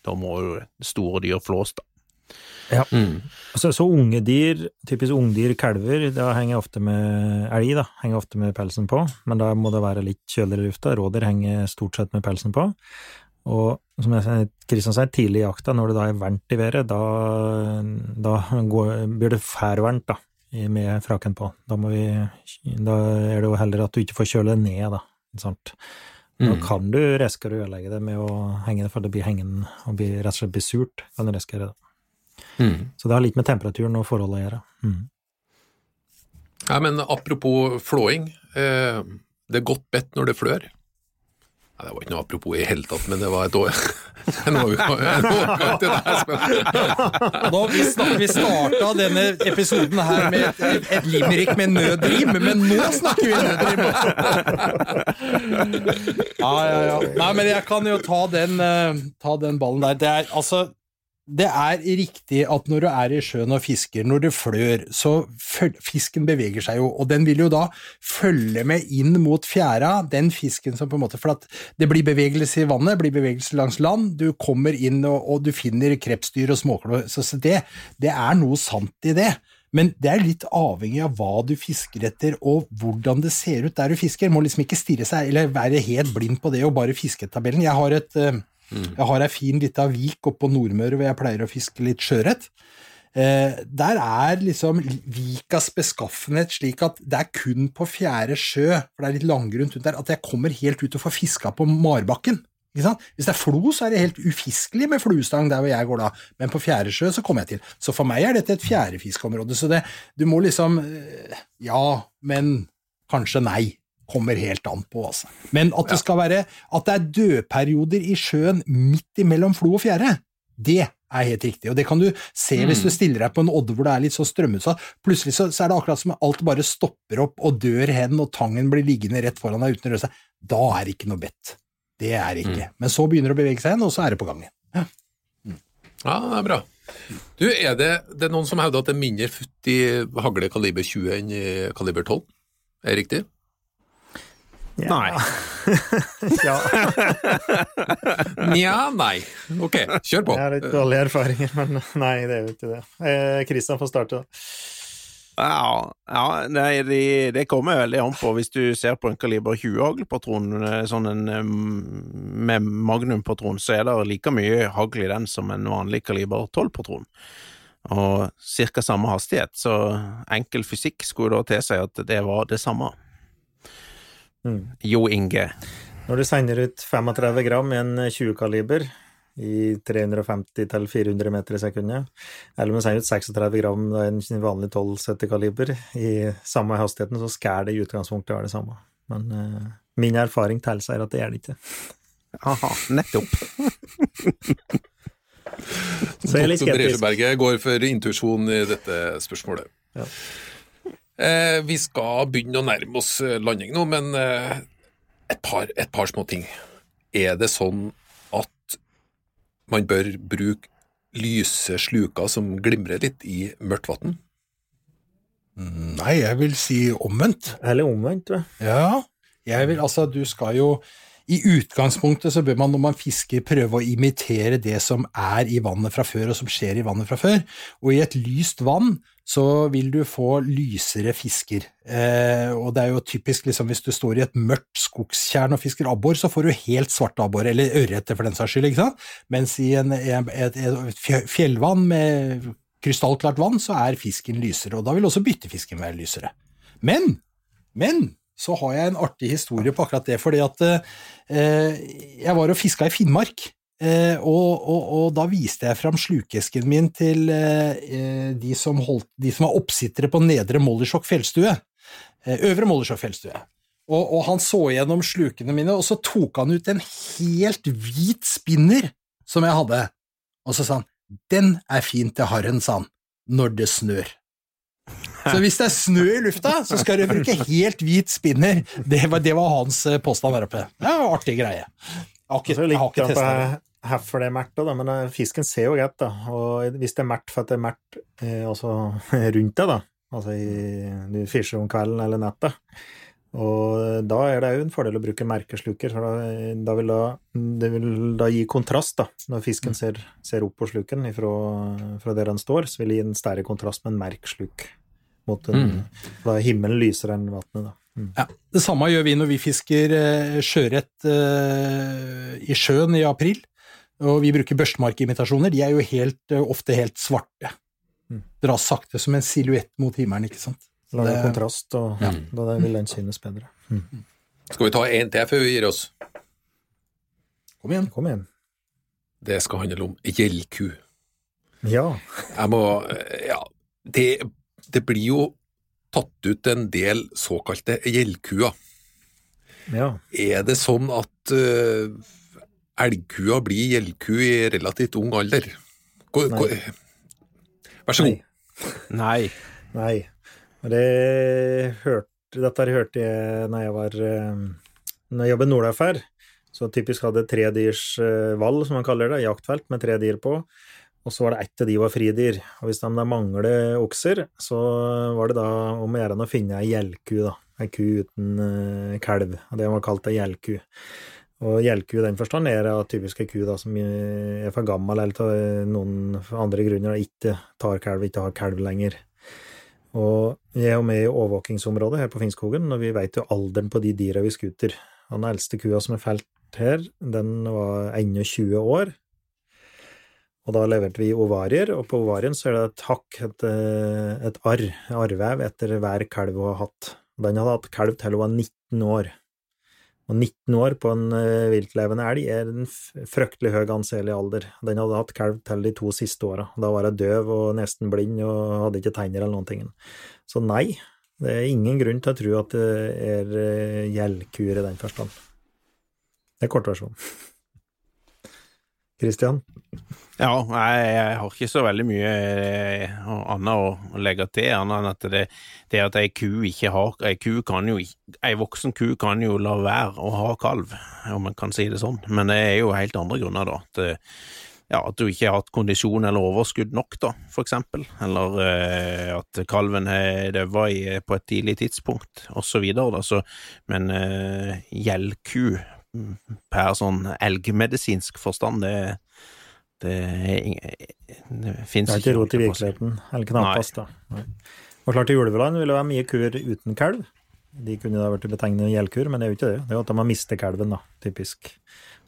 S5: da må jo store dyr flås da.
S2: Mm.
S3: Så, så unge dyr, typisk ungdyr, kalver, da henger ofte med elg, da, henger ofte med pelsen på, men da må det være litt kjøligere i lufta. Rådyr henger stort sett med pelsen på. Og som jeg Kristian sier, tidlig i jakta, når det da er varmt i været, da, da går, blir det varmt, da, med fraken på. Da, må vi, da er det jo heller at du ikke får kjøle det ned, da. Ikke sant? Nå
S2: Mm.
S3: kan du risikere å ødelegge det med å henge det, for det blir hengende og blir, rett og slett blir surt. Kan du risikere det.
S2: Mm.
S3: Så det har litt med temperaturen og forholdet å gjøre. Mm.
S2: Ja, men apropos flåing, eh, det er godt bedt når det flør. Nei, det var ikke noe apropos i det hele tatt, men det var et år. En overgang til deg, Espen.
S4: Nå, vi, snak, vi starta denne episoden her med et, et limerick med nødrim, men nå snakker vi nødrim! Ja, ja, ja. Nei, men jeg kan jo ta den, eh, ta den ballen der. Det er altså det er riktig at når du er i sjøen og fisker, når det flør, så fisken beveger seg jo, og den vil jo da følge med inn mot fjæra, den fisken som på en måte For at det blir bevegelse i vannet, blir bevegelse langs land, du kommer inn og, og du finner krepsdyr og småklår, så, det, det er noe sant i det. Men det er litt avhengig av hva du fisker etter, og hvordan det ser ut der du fisker. Må liksom ikke stirre seg, eller være helt blind på det og bare fisketabellen. Jeg har et eh, jeg har ei fin lita vik oppe på Nordmøre hvor jeg pleier å fiske litt sjøørret. Eh, der er liksom vikas beskaffenhet slik at det er kun på fjerde sjø, for det er litt langgrunt rundt der, at jeg kommer helt ut og får fiska på marbakken. Hvis det er flo, så er det helt ufiskelig med fluestang der hvor jeg går da, men på fjerde sjø så kommer jeg til. Så for meg er dette et fjærefiskeområde, så det, du må liksom eh, Ja, men kanskje nei. Kommer helt an på, altså. Men at det skal være at det er dødperioder i sjøen midt imellom flo og fjære, det er helt riktig. Og det kan du se hvis du stiller deg på en odde hvor det er litt så strømutsatt. Plutselig så, så er det akkurat som alt bare stopper opp og dør hen, og tangen blir liggende rett foran deg uten å røre seg. Da er det ikke noe bedt. Det er det ikke. Men så begynner det å bevege seg igjen, og så er det på gang igjen. Ja.
S2: Ja, det er bra. Du, er det, det er noen som hevder at det er mindre futt i hagle kaliber 20 enn i kaliber 12? Er det riktig?
S5: Nei.
S3: Ja,
S2: Nja, nei. Ok, kjør på.
S3: jeg har litt dårlige erfaringer, men nei, det er jo ikke det. Eh, får starte, da.
S5: Ja, ja nei, det det kommer veldig an på. Hvis du ser på en kaliber 20-haglpatron, eh, sånn en eh, med magnumpatron, så er det like mye hagl i den som en vanlig kaliber 12-patron. Og cirka samme hastighet, så enkel fysikk skulle da tilsi at det var det samme.
S3: Mm.
S5: Jo Inge.
S3: Når du sender ut 35 gram i en 20-kaliber i 350-400 meter i sekundet, eller om du sender ut 36 gram i en vanlig 1270-kaliber i samme hastigheten, så skal det i utgangspunktet være det samme. Men uh, min erfaring tilsier at det gjør det ikke.
S5: Aha, nettopp.
S3: Så jeg er litt
S2: skeptisk.
S3: skeptisk.
S2: Dresjeberget går for intuisjon i dette spørsmålet.
S3: Ja.
S2: Eh, vi skal begynne å nærme oss eh, landing nå, men eh, et par, et par små ting. Er det sånn at man bør bruke lyse sluker som glimrer litt i mørkt vann?
S4: Nei, jeg vil si omvendt.
S3: Eller omvendt, jeg.
S4: Ja, jeg vil, altså du skal jo I utgangspunktet så bør man når man fisker prøve å imitere det som er i vannet fra før, og som skjer i vannet fra før. Og i et lyst vann så vil du få lysere fisker. Eh, og det er jo typisk liksom hvis du står i et mørkt skogstjern og fisker abbor, så får du helt svarte abbor, eller ørreter for den saks skyld, ikke sant? Mens i en, et, et fjellvann med krystallklart vann, så er fisken lysere, og da vil også byttefisken være lysere. Men, men, så har jeg en artig historie på akkurat det, fordi at eh, jeg var og fiska i Finnmark, eh, og, og, og da viste jeg fram slukesken min til eh, eh, de, som holdt, de som var oppsittere på Nedre Mollisjok fjellstue, eh, Øvre Mollisjok fjellstue. Og, og han så gjennom slukene mine, og så tok han ut en helt hvit spinner som jeg hadde, og så sa han den er fin til harren, sa han, når det snør. Så hvis det er snø i lufta, så skal du bruke helt hvit spinner. Det var, det var hans eh, påstand der oppe. Det var artig greie. Jeg har ikke, jeg har ikke testa det.
S3: Herfor det er mørkt, da, men eh, fisken ser jo greit, da. Og hvis det er mørkt for at det er mørkt eh, rundt deg, da, altså i, du fischer om kvelden eller natta, og da er det jo en fordel å bruke merkesluker, for da, da vil da, det vil da gi kontrast, da. Når
S4: Mm.
S3: fisken ser, ser opp på sluken fra, fra der den står, så vil det gi en større kontrast med en merksluk. Mot en,
S2: Mm.
S3: Da er himmelen lysere enn vannet, da. Mm.
S4: Ja, det samme gjør vi når vi fisker eh, sjøørret eh, i sjøen i april. Og vi bruker børstemarkimitasjoner. De er jo helt, eh, ofte helt svarte.
S3: Mm.
S4: Dras sakte som en silhuett mot himmelen, ikke sant.
S3: Lager
S4: det-
S3: kontrast, og
S4: Ja.
S3: da vil den synes bedre.
S2: Skal vi ta en til før vi gir oss?
S4: Kom igjen.
S3: Kom igjen.
S2: Det skal handle om gjellku.
S3: Ja.
S2: Jeg må Ja, det, det blir jo tatt ut en del såkalte gjellkuer.
S3: ja.
S2: Er det sånn at uh, elgkua blir gjellku i relativt ung alder? Gå, gå, vær så god.
S5: Nei.
S3: Nei. Det hørte, dette har hørte jeg når jeg var eh, Når jeg jobbet i Nordafær. Så typisk hadde tre dyrs eh, som man kaller det, jaktfelt med tre dyr på. Og så var det ett av de var fridyr. Og hvis de da mangler okser, så var det da om å gjøre å finne ei gjellku, da. Ei ku uten uh, kalv. Og det var kalt ei gjellku. Og gjellku i den forstand er da typisk ei ku da, som er for gammel, eller av noen andre grunner ikke tar kalv, ikke har kalv lenger. Og jeg er jo med i overvåkingsområdet her på Finnskogen, og vi vet jo alderen på de dyra vi skuter. Den eldste kua som er felt her, den var 21 år. Og da leverte vi ovarier, og på ovarien så er det et hakk, et, eh, et arr, arrvev, etter hver kalv hun har hatt. Den hadde hatt kalv til hun var 19 år. Og 19 år på en eh, viltlevende elg er en fryktelig høy anselig alder. Den hadde hatt kalv til de to siste åra. Da var hun døv og nesten blind og hadde ikke tenner eller noen ting. Så nei, Det er ingen grunn til å tro at det er eh, gjeldkur i den forstand. Det er kortversjonen. Kristian?
S5: Ja, jeg, jeg har ikke så veldig mye eh, annet å, legge til, annet enn at det, det at ei ku ikke har Ei ku kan jo Ei voksen ku kan jo la være å ha kalv, om man kan si det sånn, men det er jo helt andre grunner, da. At, eh, ja, at du ikke har hatt kondisjon eller overskudd nok, da, for eksempel. Eller eh, at kalven har daua på et tidlig tidspunkt, da. Men eh, gjeldku per sånn elgmedisinsk forstand, det det, det fins
S3: Det er ikke rot i virkeligheten, eller knappast, da. Nei. Og klart, i ulveland vil det være mye kur uten kalv. De kunne da vært betegnet gjeldkur, men det er jo ikke det. Det er jo at de har mistet kalven, da, typisk.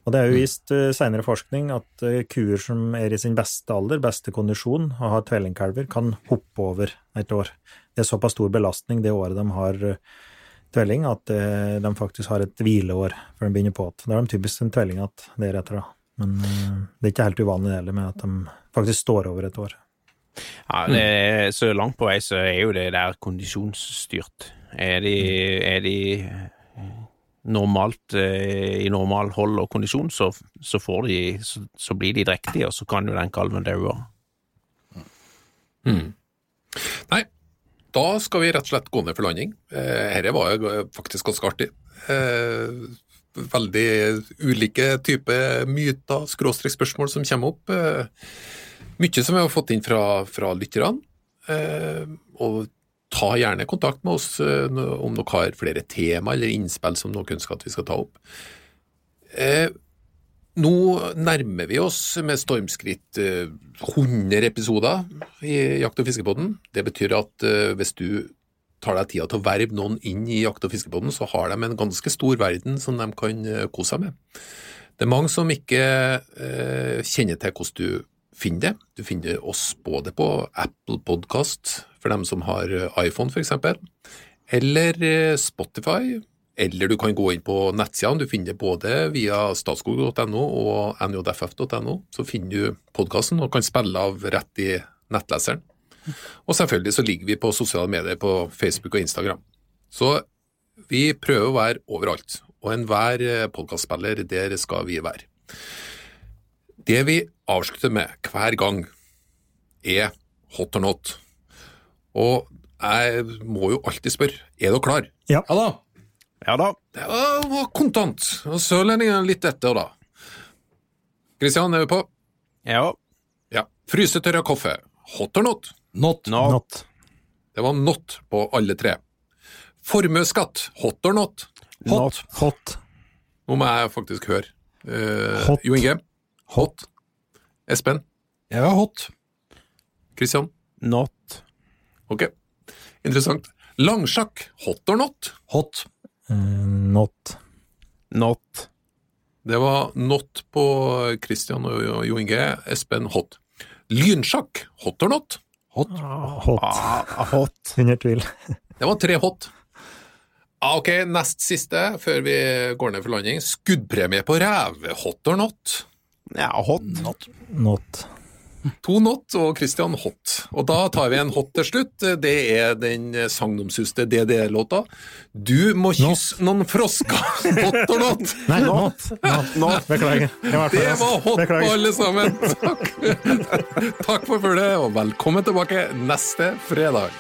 S3: Og det er jo vist uh, senere forskning at uh, kuer som er i sin beste alder, beste kondisjon, og har tvillingkalver, kan hoppe over et år. Det er såpass stor belastning det året de har uh, tvilling, at uh, de faktisk har et hvileår før de begynner på igjen. Da er de typisk en tvelling at det er etter, da. Men uh, det er ikke helt uvanlig heller med at de faktisk står over et år.
S5: Ja, det er, Så langt på vei så er jo det der kondisjonsstyrt. Er de, er de normalt uh, i normal hold og kondisjon, så, så, de, så, så blir de drektige, og så kan jo den kalven daue.
S2: Mm. Nei, da skal vi rett og slett gå ned for landing. Eh, dette var jo faktisk ganske artig. Eh, veldig ulike typer myter, skråstrekk-spørsmål som kommer opp. Eh, mye som vi har fått inn fra, fra lytterne. Eh, og ta gjerne kontakt med oss eh, om dere har flere tema eller innspill som dere ønsker at vi skal ta opp. Nå nærmer vi oss med stormskritt 100 episoder i Jakt- og fiskepodden. Det betyr at hvis du tar deg tida til å verve noen inn i Jakt- og fiskebåten, så har de en ganske stor verden som de kan eh, kose seg med. Det er mange som ikke eh, kjenner til hvordan du finner det. Du finner oss både på Apple Podcast, for dem som har eh, iPhone f.eks., eller eh, Spotify, eller du kan gå inn på nettsidene. Du finner det både via statskog.no og njff.no. Så finner du podkasten og kan spille av rett i nettleseren. Og selvfølgelig så ligger vi på sosiale medier på Facebook og Instagram. Så vi prøver å være overalt, og enhver eh, podkastspiller, der skal vi være. Det vi avslutter med hver gang, er hot or not. Og jeg må jo alltid spørre, er dere klar?
S3: Ja.
S4: Ja da.
S5: Ja da.
S2: Det var kontant. Og sørlendingen litt etter, da. Kristian, er vi på?
S5: Ja.
S2: Ja. Frysetørra kaffe, hot or not?
S4: Not.
S5: Not.
S3: Not.
S2: Det var not på alle tre. Formuesskatt, hot or not?
S5: Not.
S3: Hot.
S2: Nå må jeg faktisk høre. Uh,
S3: Hot.
S2: Jo Inge? Hot. Espen?
S4: Jeg var hot.
S2: Kristian?
S5: Not.
S2: Ok, interessant. Langsjakk, hot or not?
S4: Hot.
S3: Eh, not.
S5: Not.
S2: Det var not på Kristian og Jo Inge. Espen, hot. Lynsjakk, hot or not?
S4: Hot.
S3: Hot.
S5: Ah, hot.
S3: Under tvil.
S2: Det var tre hot. Ah, ok, nest siste, før vi går ned for landing. Skuddpremie på rev, hot or not?
S5: Ja, hot.
S4: Not.
S3: Not.
S2: To not og Christian hot. Og da tar vi en hot til slutt. Det er den sagnomsuste DDE-låta. Du må kysse noen frosker, hot or not?
S3: Nei, not. not. not. Beklager. Jeg var
S2: Det var hot på
S3: Beklager.
S2: alle sammen! Takk, Takk for følget, og velkommen tilbake neste fredag.